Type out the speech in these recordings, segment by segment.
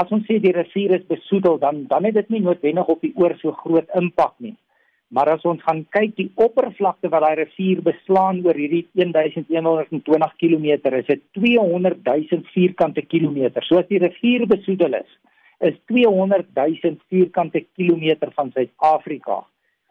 as ons sê die rivier is besoedel, dan dan het dit nie noodwendig op die oor so groot impak nie. Maar as ons gaan kyk die oppervlakte wat daai rivier beslaan oor hierdie 1120 km, is dit 200 000 vierkante kilometer. So as die rivier besoedel is, is 200 000 vierkante kilometer van Suid-Afrika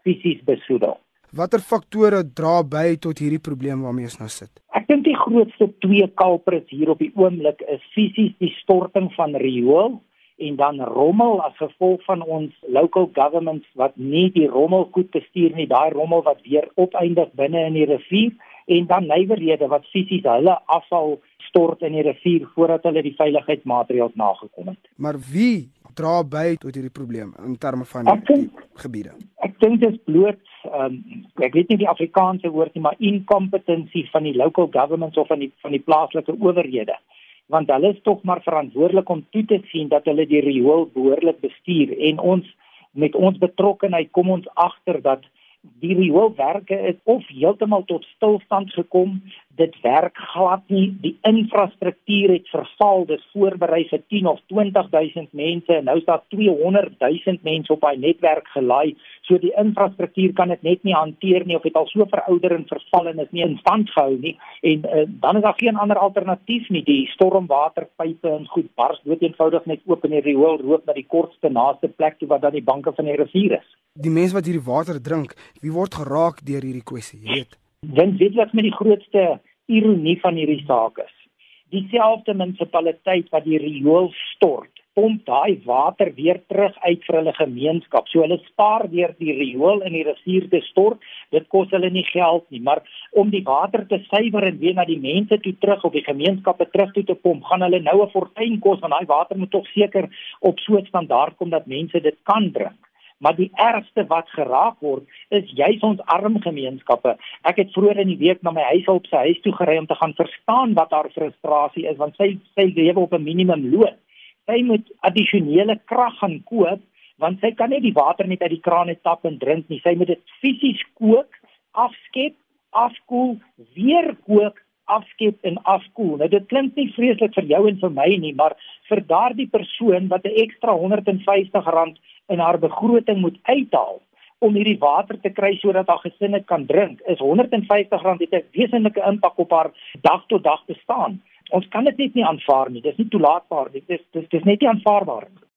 fisies besoedel. Watter faktore dra by tot hierdie probleem waarmee ons nou sit? Ek dink die grootste twee culprits hier op die oomblik is fisies die storting van riool en dan rommel as gevolg van ons local governments wat nie die rommel goed bestuur nie, daai rommel wat weer opeindig binne in die rivier en dan nywerhede wat fisies hulle afval stort in die rivier voordat hulle die veiligheidsmaatreëls nagekom het. Maar wie dra by tot hierdie probleem in terme van die gebiede? Dink dit is bloot um, ek weet nie die Afrikaanse woord nie, maar incompetency van die local governments of van die van die plaaslike owerhede. Want hulle is tog maar verantwoordelik om toe te sien dat hulle die riool behoorlik bestuur. En ons met ons betrokkeheid kom ons agter dat die rioolwerke is of heeltemal tot stilstand gekom dit werk glad nie. Die infrastruktuur het verval dit voorberei vir 10 of 20000 mense en nou is daar 200000 mense op daai netwerk gelaai. So die infrastruktuur kan dit net nie hanteer nie of dit al so verouder en verval en is nie in stand gehou nie. En uh, dan is daar geen ander alternatief nie. Die stormwaterpype en goed bars dood eenvoudig net oop in die riool roep na die kortste naaste plek toe wat dan die banke van die rivier is. Die mense wat hierdie water drink wie word geraak deur hierdie kwessie? Jy weet Want weet wat met die grootste ironie van hierdie saak is? Dieselfde munisipaliteit wat die riool stort, pomp daai water weer terug uit vir hulle gemeenskap. So hulle spaar weer die riool in die rivier te stort. Dit kos hulle nie geld nie, maar om die water te suiwer en weer na die mense toe terug op die gemeenskappe terug toe te pomp, gaan hulle nou 'n fortuin kos want daai water moet tog seker op so 'n standaard kom dat mense dit kan drink. Maar die ergste wat geraak word is juis ons arm gemeenskappe. Ek het vroeër in die week na my huishulp se huis toe gery om te gaan verstaan wat haar frustrasie is want sy sy lewe op 'n minimum loon. Sy moet addisionele krag gaan koop want sy kan nie die water net uit die kraan net tap en drink nie. Sy moet dit fisies kook, afskep, afkoel, weer kook afskep en afkoel. Nou dit klink nie vreeslik vir jou en vir my nie, maar vir daardie persoon wat 'n ekstra R150 in haar begroting moet uithaal om hierdie water te kry sodat haar gesin dit kan drink, is R150 het 'n wesenlike impak op haar dag tot dag bestaan. Ons kan dit net nie aanvaar nie. Dis nie toelaatbaar nie. Dis dis dis net nie aanvaarbaar nie.